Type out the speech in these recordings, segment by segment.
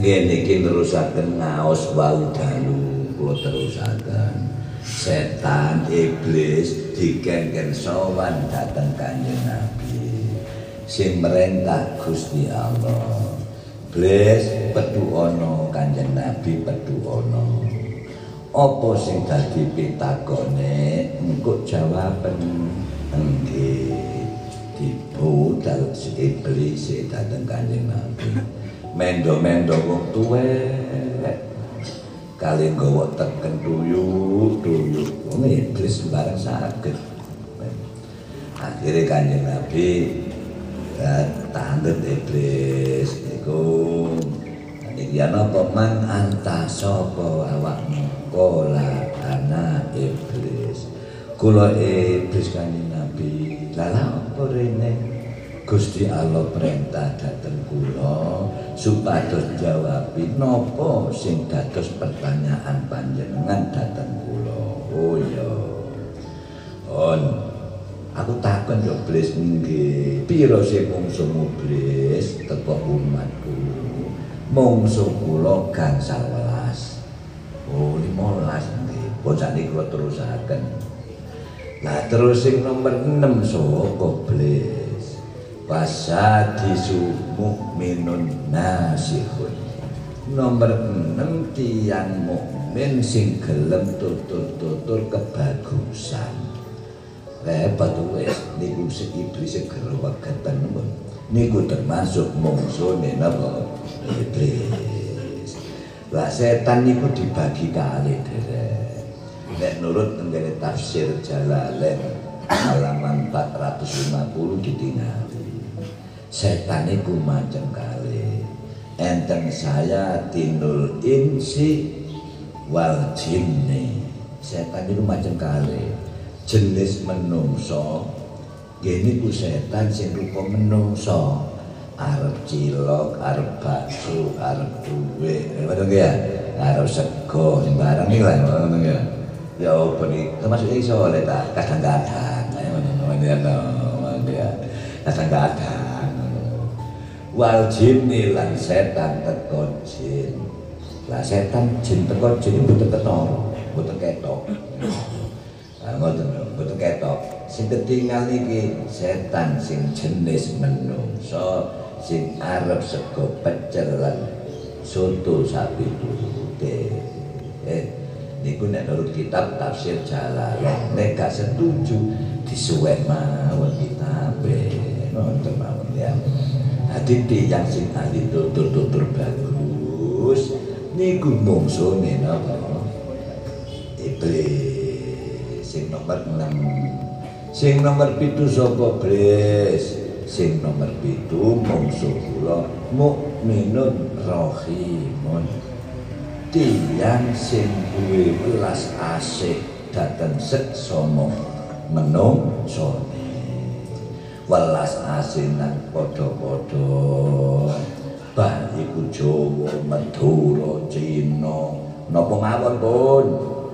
ngene iki nerusaken ngaos wau dalu kula terusaken. Setan iblis dikengken sowan dateng kanjeng nabi. Sing merentah Gusti Allah. Iblis pedu ana kanjeng nabi pedu ana. Apa sing dadi pitakone? Engko jawaben. Nggih. Dibudal iblis dateng kanjeng nabi mendo-mendo wong tuwek kali nggawa teken tuyuk tuyuk. Wong iblis bareng saged akhirnya kanjeng nabi ya, tandet iblis niku. Niki ana apa man anta sapa awakmu kola ana iblis? Kula iblis kanjeng nabi lala apa rene Gusti Allah perintah dateng kula supados jawabi napa sing dados pertanyaan panjenengan dateng kula. Oh iya. On aku takon yo iblis nggih. Piro sing mungsuh iblis teko umatku? Mungsuh kula gangsal welas. Oh 15 nggih. Bocah kula terusaken. Lah terus sing nomor 6 saka iblis. Wasadisu mukminun nasihun. Nomor 6 tiang mukmin sing gelem tutur-tutur kebagusan. Repot wis niku si iblis gerwegeten niku termasuk mungsune napa? Iblis. Lah setan niku dibagi kali derek. Nek nurut tenggene tafsir jalalain halaman 450 ditinggal setan iku macam kali. Enten saya tinul insi wal jinni. Setan itu macam kali. Jenis menungso gini ku setan sing rupa menungso. Arep cilok, arep bakso, arep duwe. Ngono ya? Arep sego sing barang iki lah ngono ya? Ya opo iki termasuk iso oleh ta? Kadang-kadang. Ngono ngono ya? Kadang-kadang wal jinni lan setan teko jin. Lah setan jin teko jin mboten ketara mboten ketok. Lah ngoten ketok. Sing ketinggal iki setan sing jenis menungso sing arep sego pecel lan soto sapi turute eh niku nek nurut kitab tafsir jalalah nek gak setuju disuwen mawon kitabe nonton mawon ya Hati yang sing ahli tutur-tutur bagus niku mungsune napa? Iblis sing nomor 6. Sing nomor 7 sapa iblis? Sing nomor 7 mungsuh kula mukminun rahimun. Tiyang sing duwe welas asih dateng seksono menungsone. Welas asinan padha-padha. Bah iku Jawa Madura Cina. Napa mawon pun?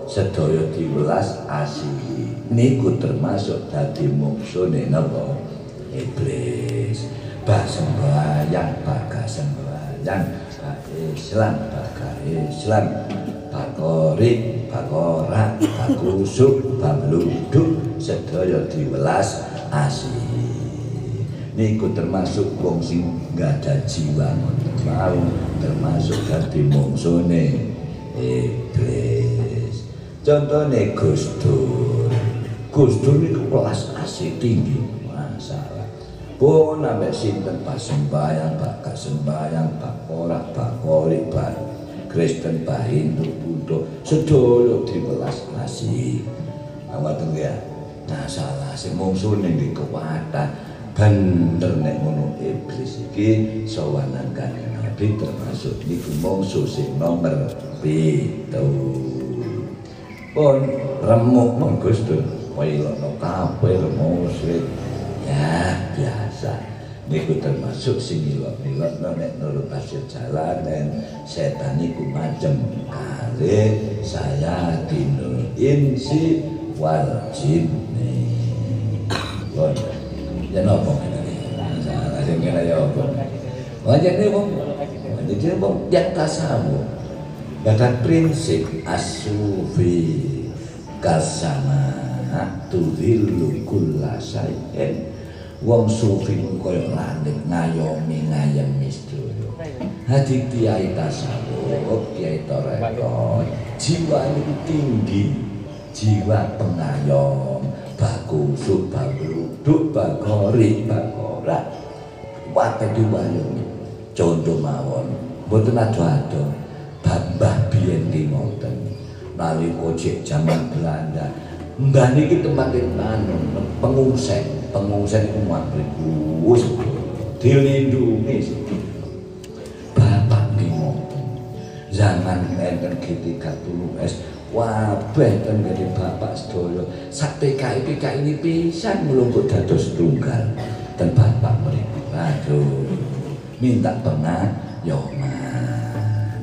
Sedaya diwelas asih niku termasuk dadi muksune napa? Iblis. Bah sembahyang baga sembahyang. Islam baga Islam. Bakori bakora bakusuk babluduk sedaya diwelas asih niku termasuk wong sing gak ada jiwa mau termasuk dadi mungsune iblis. Contohnya Gus Dur. Gus Dur niku kelas asih tinggi. Masalah. Pun sampai sinten pak sembayang pak gak sembayang pak korak pak korik pak Kristen pak Hindu Buddha. Sedolo di belas asih apa tuh ya nah salah. Si mungsune di kekuatan bener nek ngono iblis iki sawanan kanjeng Nabi termasuk niku mungsu sing nomor 7 pun remuk mong Gusti wayono kabeh musrik ya biasa. Niku termasuk sing ilok-ilok nek nurut pasir jalan dan setan niku macem kali saya dinul insi wal jinni Napa ngene. Salah sing ngene ya apa. Wajane wong jadi wong yang tasawuf. Ada prinsip asufi kasama tudhilu kulla syai'in wong sufi kaya langit ngayomi ngayemi sedaya hadi kiai tasawuf kiai tarekat jiwa itu tinggi jiwa pengayom baku sub bagruduk bagori bagora wae diwayomi contoh mawon. Mboten ado-ado bambah biyen di ngoten. Nalika cek jaman Belanda mbah niki tempat anu pengungsen pengungsen iku mriku. Wis dilindungi. Bapak niki ngoten. Zaman enten GT30S wabeh ten gede bapak sedaya. Sak PKI PKI ini pisan mlungguh dados tunggal dan bapak mriku. Aduh minta pernah yoman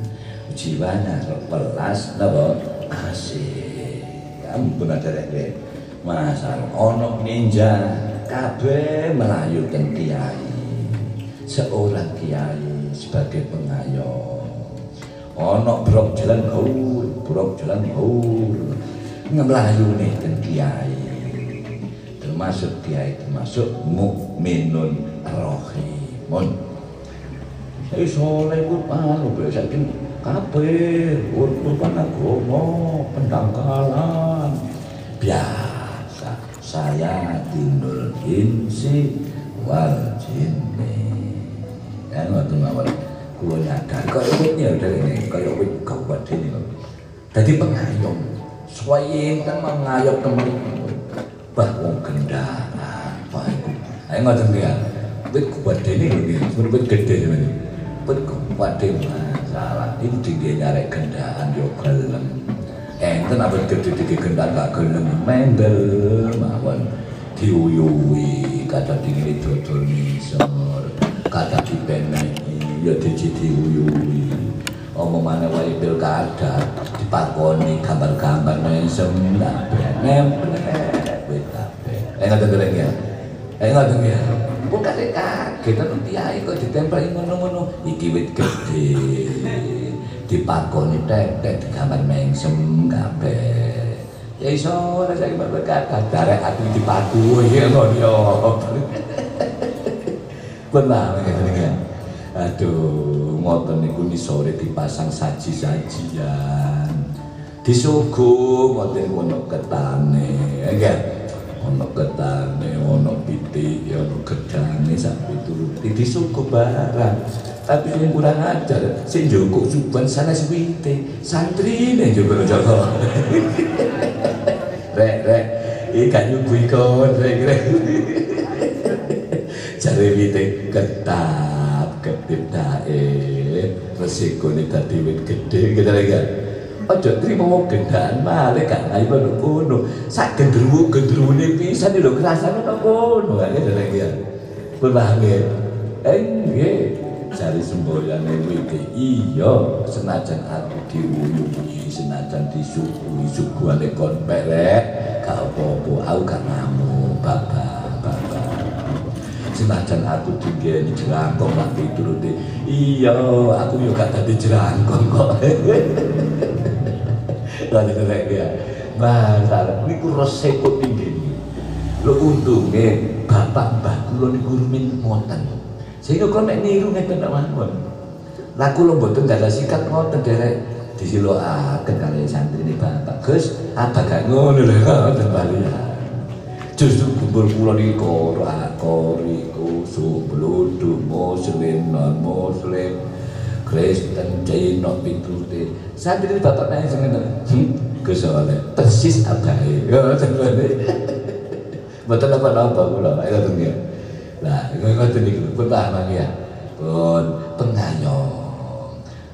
jiwana pelas napa? Asih ampun aderek masal ono ninja kabeh melayu ten kiai. Seorang kiai sebagai pengayom ono brok jalan gaul brok jalan gaul ngemelayu nih ten kiai. Termasuk kiai termasuk mukminun rohimun Eh soleh ku anu biasa kan kabeh. Urutan agama pendangkalan. Biasa saya tinul insi wal jinni. Kan waktu mawar kulo nyadar kaya witnya udah ini? Kaya wit kabupaten ini? Jadi pengayom. Suwayin kan mengayom temen bahwa kendaraan apa itu ayo ngotot dia wit kabupaten ini wit gede ini wit kabupaten masalah ini tinggi nyari kendaraan yo gelem. Enten apa gede tinggi kendaraan gak gelem. Mendel mawon. Diuyui kata dingin dodol misor kata dipenai ya diji diuyui omongane wae pilkada dipakoni gambar-gambar mesem nempel kabeh eh dereng ya? Eh ngoten ya? Bukan kaget kan kiai kok ditempeli ngono-ngono. Iki wit gede dipakoni tek-tek digambar mesem kabeh. Ya iso ora saiki berkata darek ati dipadu ya ngono yo benar ya aduh ngoten niku ni sore dipasang saji-sajian. Disuguh ngoten ono ketane ya ono ketane ono pitik ono gedane sampai turuti disuguh barang. Tapi yang kurang ajar sing joko suban sana suwite santri nih juga joko rek rek. Iki kan nyuguhi kon rek rek. Jare wite ketap ketip dae resiko ini tadi wit gede kita lagi aja terima wong gendaan malah gak ayo kono kono sak gendruwo gendruwone pisan lho kerasane nang kono ya. Berbahagia eh nggih cari semboyane wit iya senajan aku diuyuhi senajan disuguhi suguhane kon perek. Gak apa-apa aku gak ngamuk bapak bapak senajan aku dinggeni jelangkong lak turute. Iya, aku yo gak dadi jelangkong kok. Dadi nek ya. Masar niku resepku dinggeni. Lho untunge bapak mbah kula niku rumin ngoten. Sehingga kok nek niru ngeten nek mawon. Lah kula mboten dadah sikat ngoten derek disilokaken kali santri ini bapak Gus apa gak ngono lho ngoten bali. Ya justru gembul di niku ora koriku subludu muslim non muslim Kristen Cina pitute saya pikir bapak nanya sengen hmm? kesalahan persis apa ya sebenarnya. Betul apa apa kula? Itu tunggu nah ngoten niku. Pun paham ya? Pun. Pengayom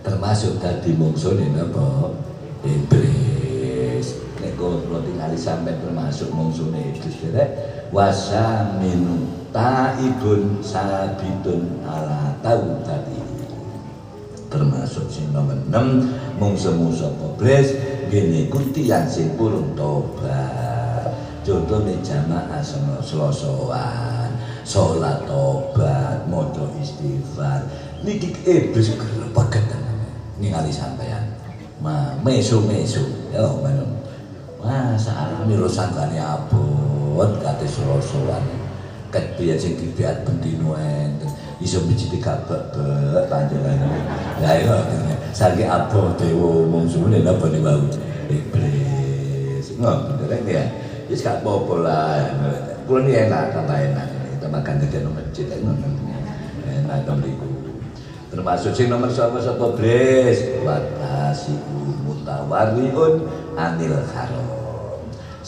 termasuk tadi mungsuh napa mungsuk-mungsune iblis wasa wasaminu taibun sabitun ala tautati termasuk si nomor 6 mungsu-mungsu gini kuti yang si burung toba contoh contohne jamaah sama selosohan sholat tobat maca istighfar. Niki iblis ini kali sampean. Ma mesu mesu ya menung Masa alami rosangane abot kate sorosoan. Ket piye sing dibiat bendino enten. Iso miciti kabek-bek panjenengan. Ya yo saiki abot dewa mungsune napa ni wau. Iblis. Ngono rek ya. Wis gak apa-apa lah. Kulo ni enak tambah enak. Kita makan di masjid ngono. Enak to mriku. termasuk sing nomor sapa sapa blis watasi mutawariun anil haram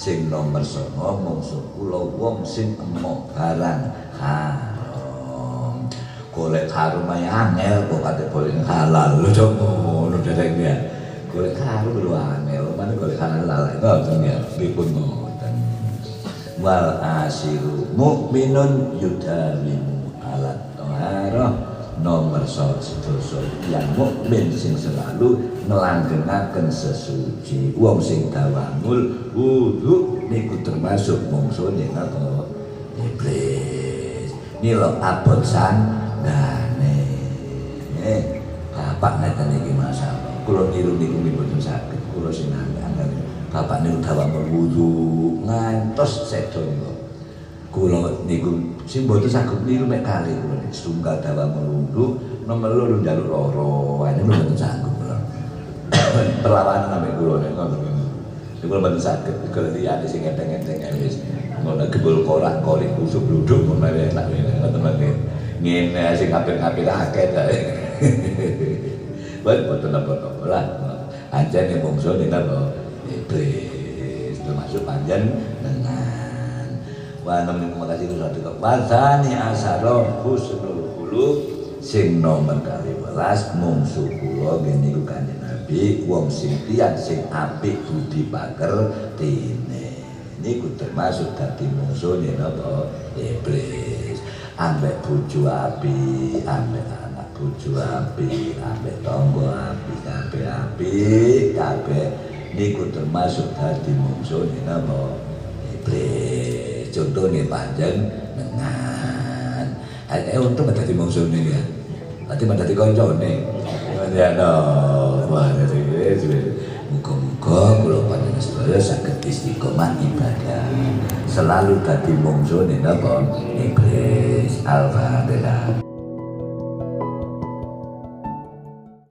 sing nomor sapa mungsu kula wong sing emoh barang haram. Golek haram ae angel kok kate boleh halal. Lho coba ngono derek ya. Golek haram lho angel. Mana golek halal? Lha ngoten ya pripun ngoten? Wal asiru mukminun yudawimu alat toharoh nomor sedoso yang mukmin sing selalu ngelanggengaken sesuci. Wong sing dawangul wudu niku termasuk mungsune napa iblis. Abot san dane eh bapak ngeten iki masalah kula niru niku mboten saged. Kula sing angel bapak dawangul wudu. Ngantos sedo niku kula niku sing mboten saged niku mek kali kula setunggal dawa melundu nomor loro njaluk loro. Ini mboten sanggup kula perlawanan ambek kula nek ngono. Kula mboten saged. Kula liyane sing enteng-enteng wis. Ngono gebul korak kolik kusuk duduk ngono enak ngoten ngene sing apik-apik akeh ta. Buat buat napa-napa lah. Anjane ning napa? Iblis termasuk panjen dengan wa namun makasih itu satu wasani asaro husnul khuluq sing nomor kali mungsu kula ngene iku kanjeng Nabi wong sing tiyang sing apik budi paker tine niku termasuk dadi mungsune napa iblis. Ambek bojo api ambek anak bojo api ambek tangga api kabeh api kabeh. Niku termasuk dadi mungsune napa iblis contohnya panjang dengan eh untuk menjadi musuh nih ya. Nanti menjadi konco nih ya no. Wah muka-muka kalau panjang sakit istiqomah ibadah. Selalu tadi musuh nih napa? Iblis al-fatihah